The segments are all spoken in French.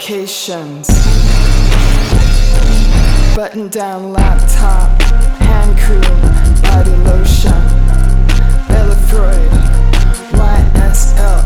Vacations, Button down laptop, hand cream, body lotion, Bella Freud, YSL.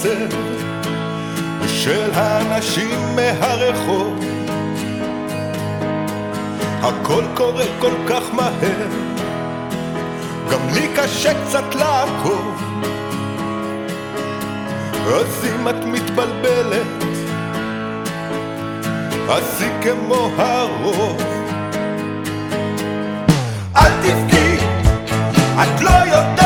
הקצב של האנשים מהרחוב. הכל קורה כל כך מהר, גם לי קשה קצת לעקוב. אז אם את מתבלבלת, אז היא כמו הרוב. אל תבכי, את לא יודעת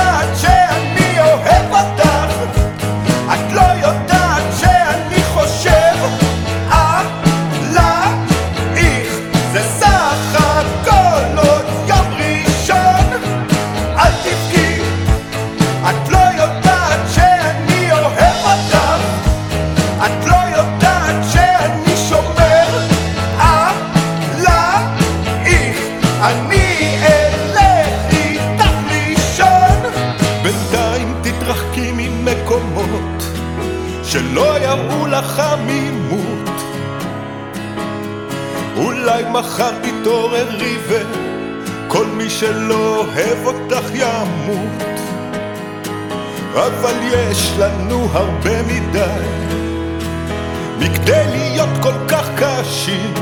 מחר תתעוררי וכל מי שלא אוהב אותך ימות. אבל יש לנו הרבה מדי מכדי להיות כל כך קשים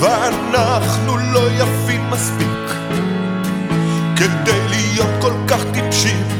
ואנחנו לא יפים מספיק כדי להיות כל כך טיפשים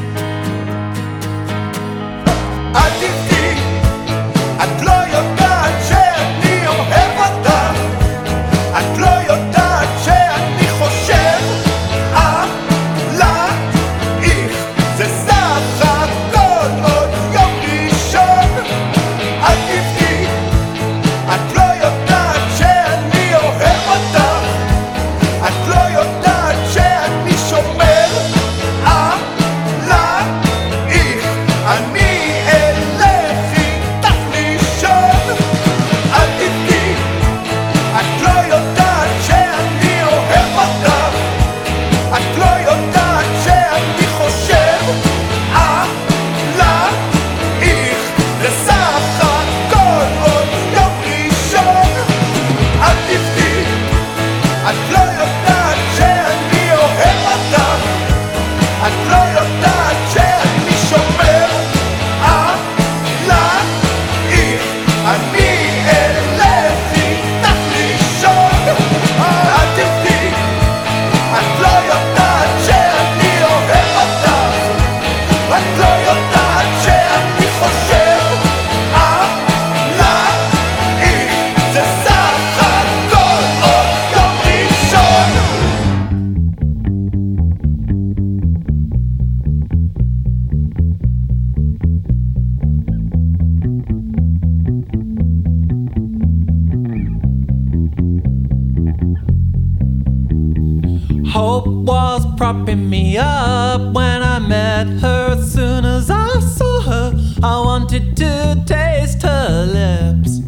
Hope was propping me up when I met her. As soon as I saw her, I wanted to taste her lips.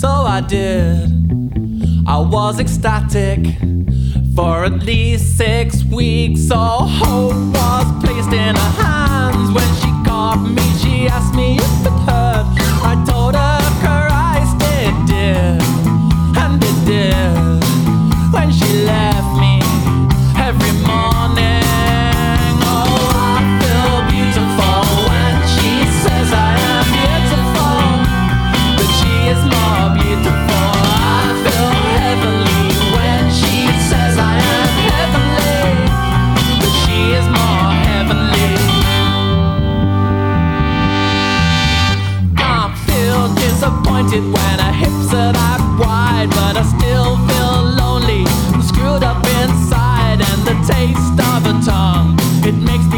So I did. I was ecstatic for at least six weeks. So hope was placed in her hands when she caught me. She asked me if it hurt. I told her Christ it did, that I wide, but I still feel lonely. I'm screwed up inside, and the taste of a tongue, it makes me.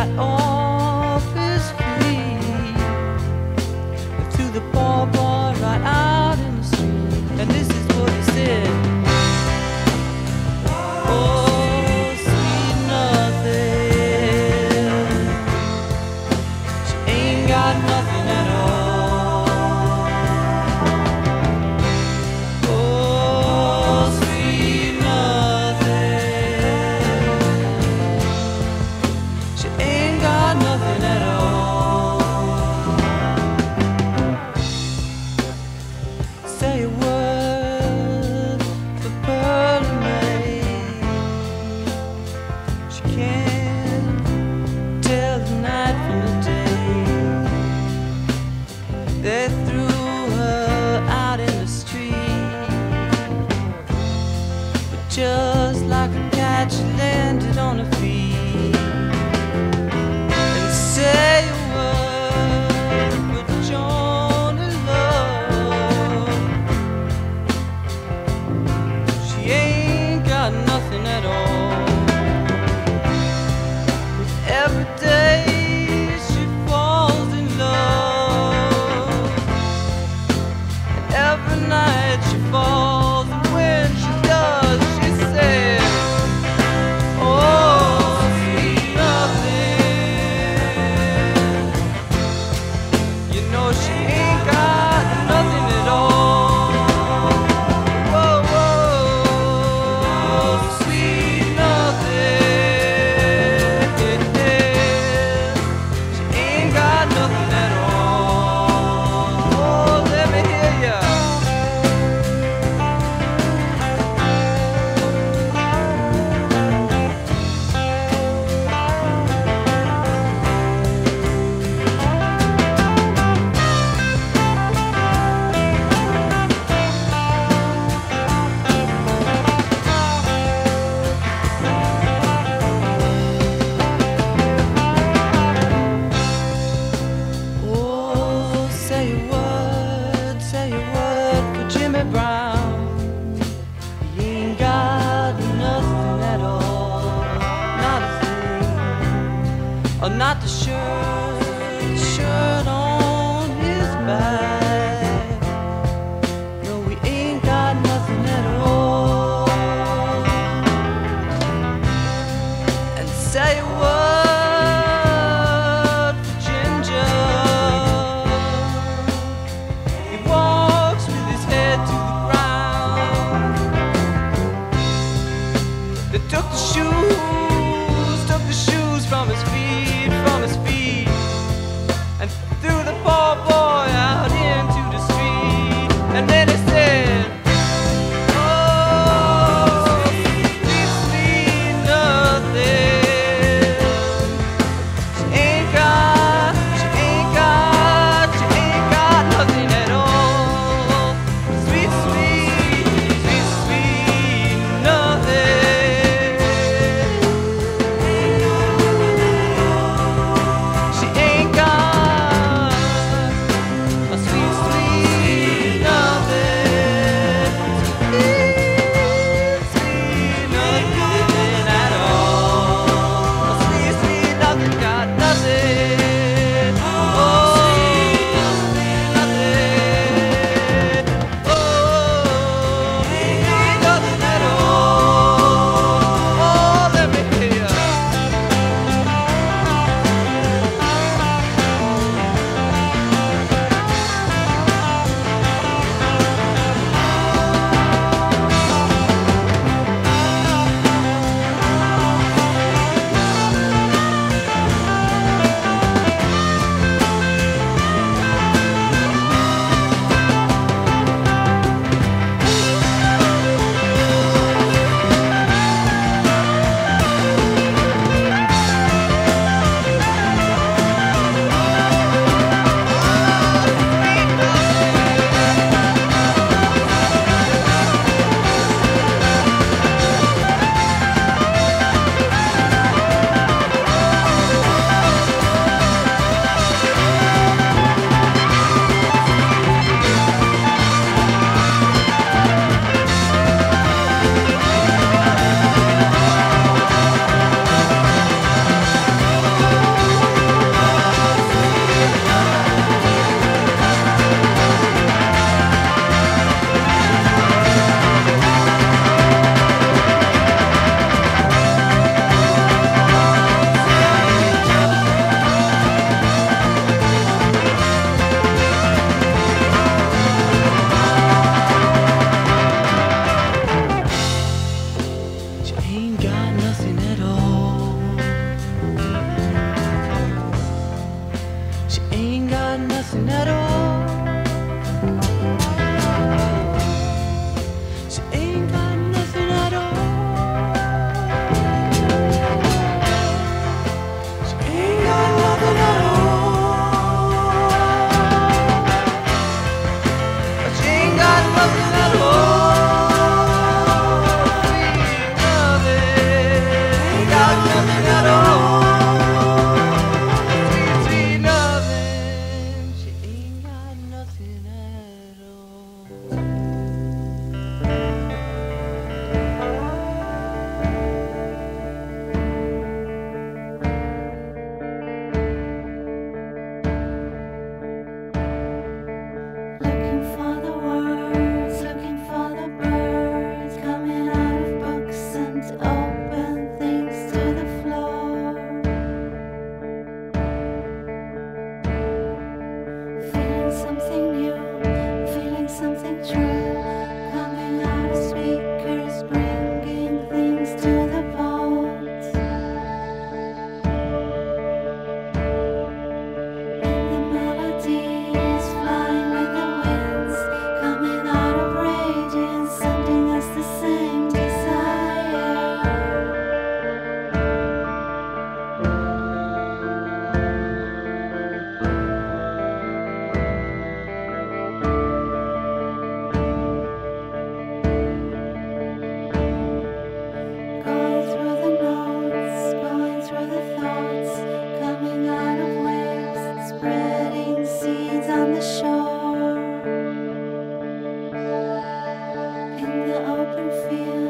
got on. nothing at all. open field.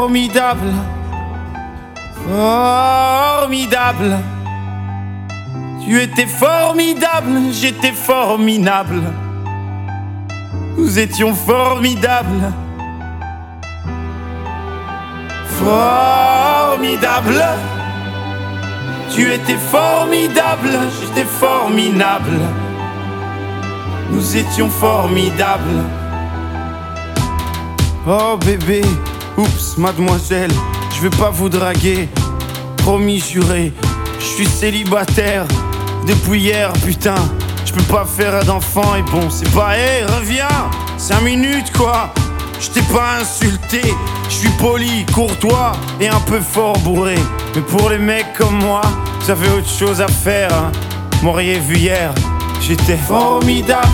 Formidable, formidable. Tu étais formidable, j'étais formidable. Nous étions formidables. Formidable. Tu étais formidable, j'étais formidable. Nous étions formidables. Oh bébé, oups, mademoiselle, je vais pas vous draguer. Promis, juré, je suis célibataire depuis hier, putain. Je peux pas faire d'enfant et bon, c'est pas, hé, reviens, 5 minutes quoi. Je t'ai pas insulté, je suis poli, courtois et un peu fort bourré. Mais pour les mecs comme moi, vous avez autre chose à faire. Hein. M'auriez vu hier, j'étais formidable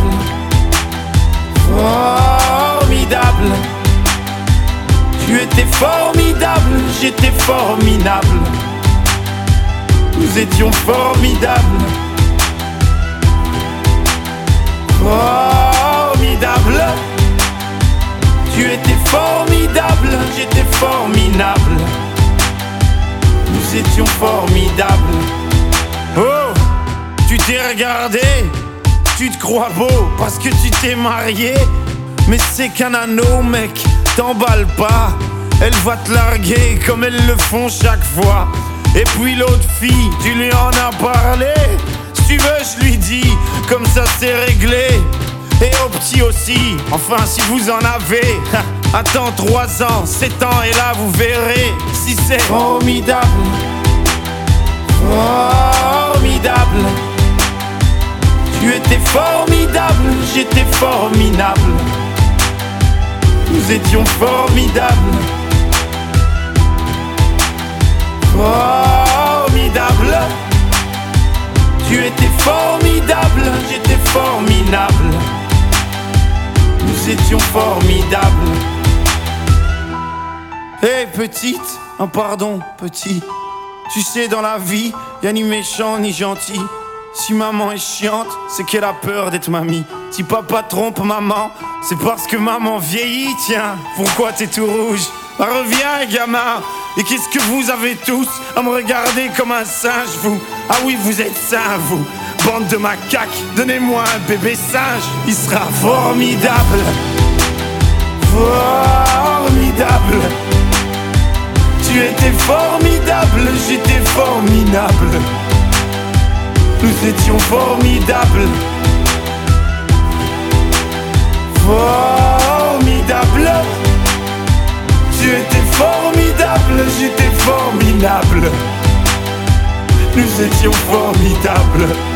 étais formidable, j'étais formidable. Nous étions formidables. Formidable. Tu étais formidable, j'étais formidable. Nous étions formidables. Oh, tu t'es regardé, tu te crois beau parce que tu t'es marié. Mais c'est qu'un anneau, mec, t'emballe pas. Elle va te larguer comme elles le font chaque fois. Et puis l'autre fille, tu lui en as parlé. Si tu veux, je lui dis, comme ça c'est réglé. Et au petit aussi, enfin si vous en avez. Attends 3 ans, 7 ans et là vous verrez si c'est formidable. Formidable. Tu étais formidable, j'étais formidable. Nous étions formidables. Formidable. Tu étais formidable, j'étais formidable. Nous étions formidables. Hé petite, un pardon petit. Tu sais dans la vie, y a ni méchant ni gentil. Si maman est chiante, c'est qu'elle a peur d'être mamie. Si papa trompe maman, c'est parce que maman vieillit, tiens. Pourquoi t'es tout rouge? Bah reviens gamin. Et qu'est-ce que vous avez tous à me regarder comme un singe, vous? Ah oui, vous êtes sains, vous. Bande de macaques, donnez-moi un bébé singe, il sera formidable. Formidable. Tu étais formidable, j'étais formidable Nous étions formidables. Formidable Tu étais formidable, j'étais formidable. Nous étions formidables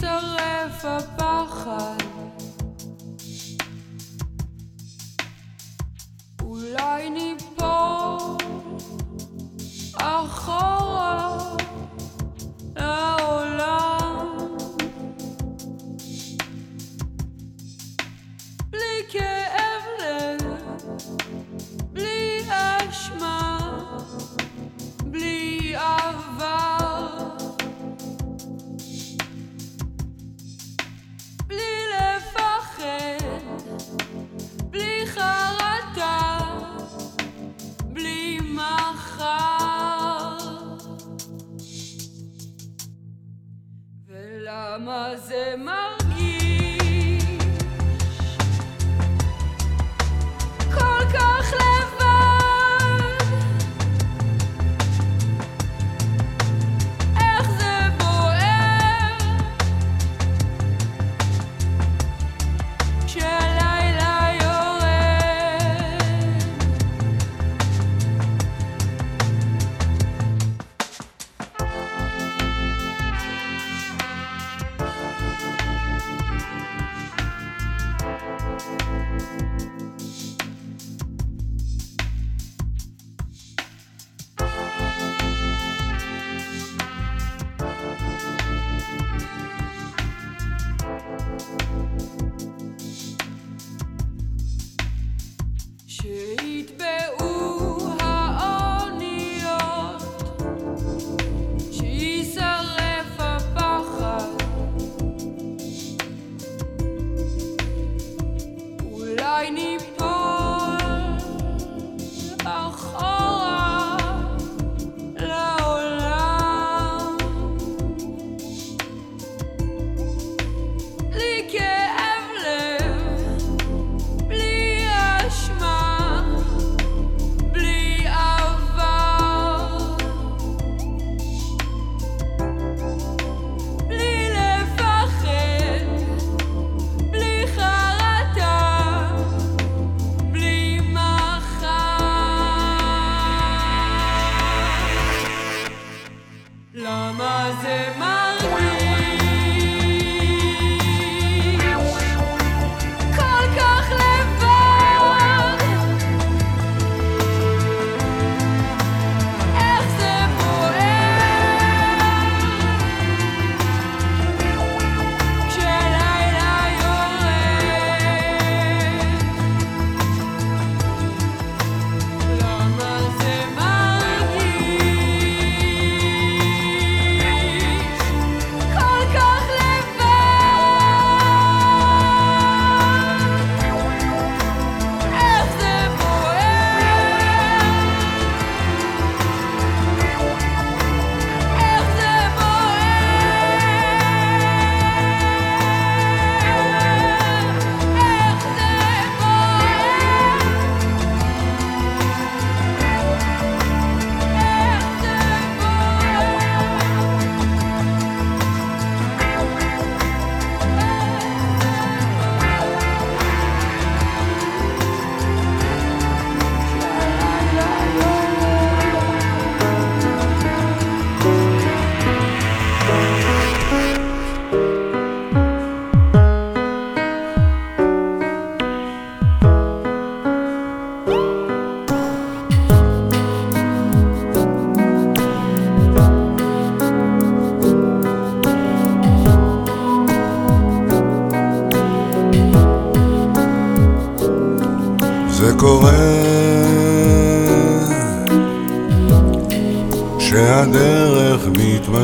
so left a.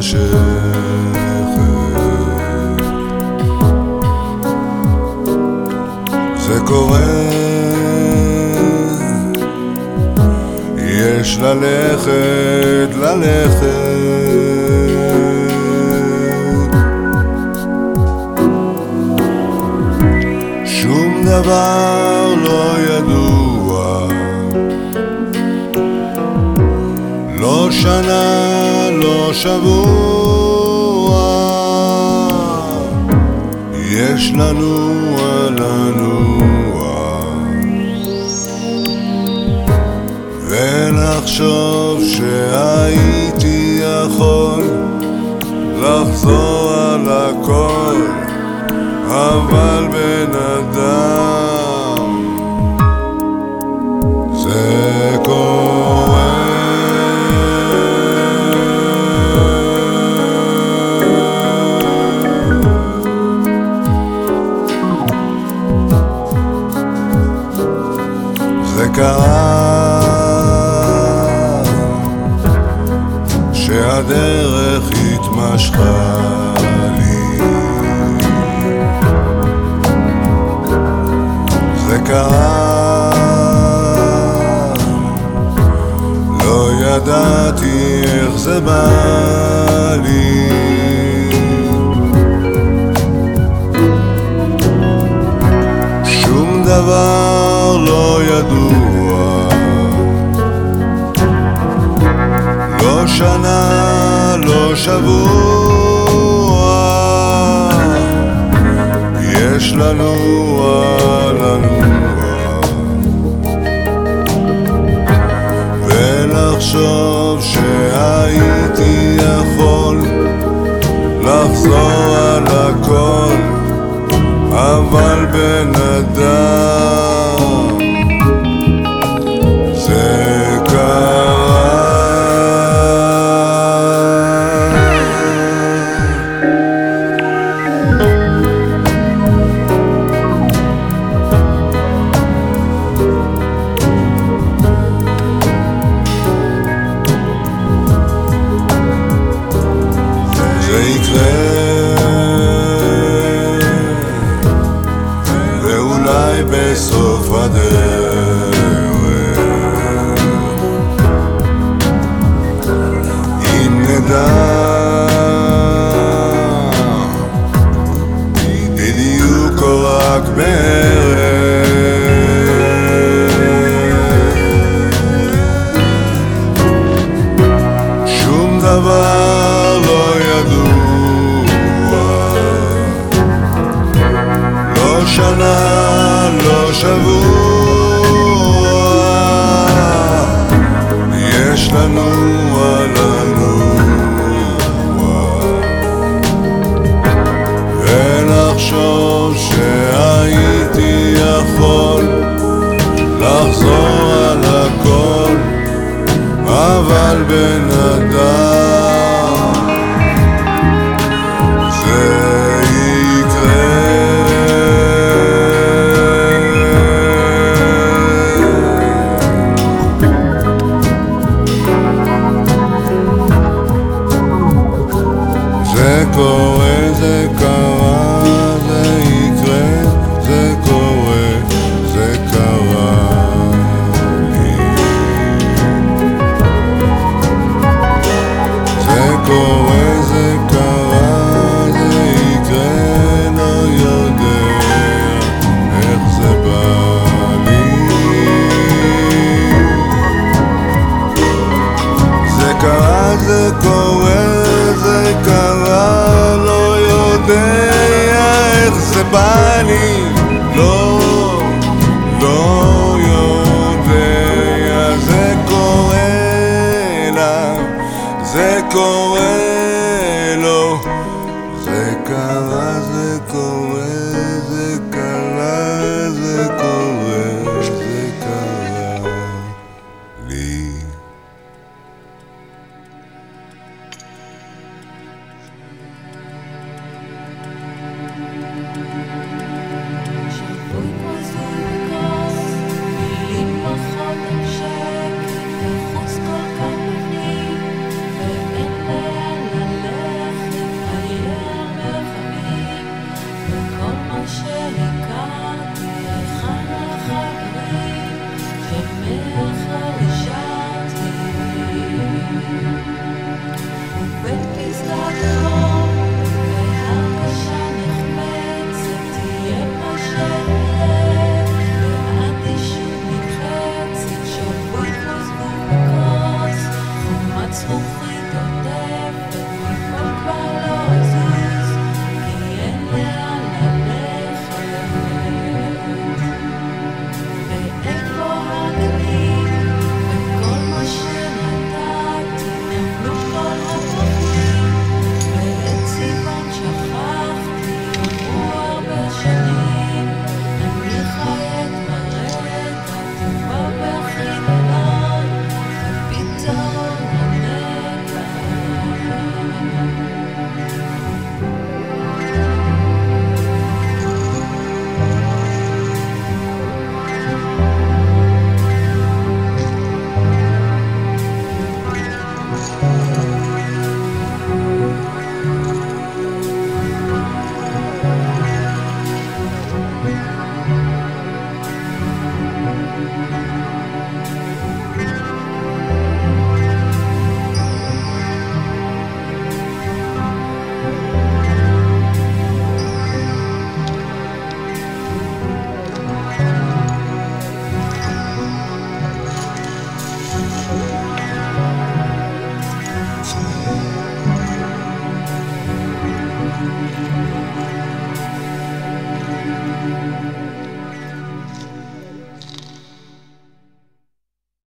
schön. קרה? לא ידעתי איך זה בא לי. שום דבר לא ידוע. לא שנה, לא שבוע. יש לנו... לחשוב שהייתי יכול לחזור על הכל אבל בן אדם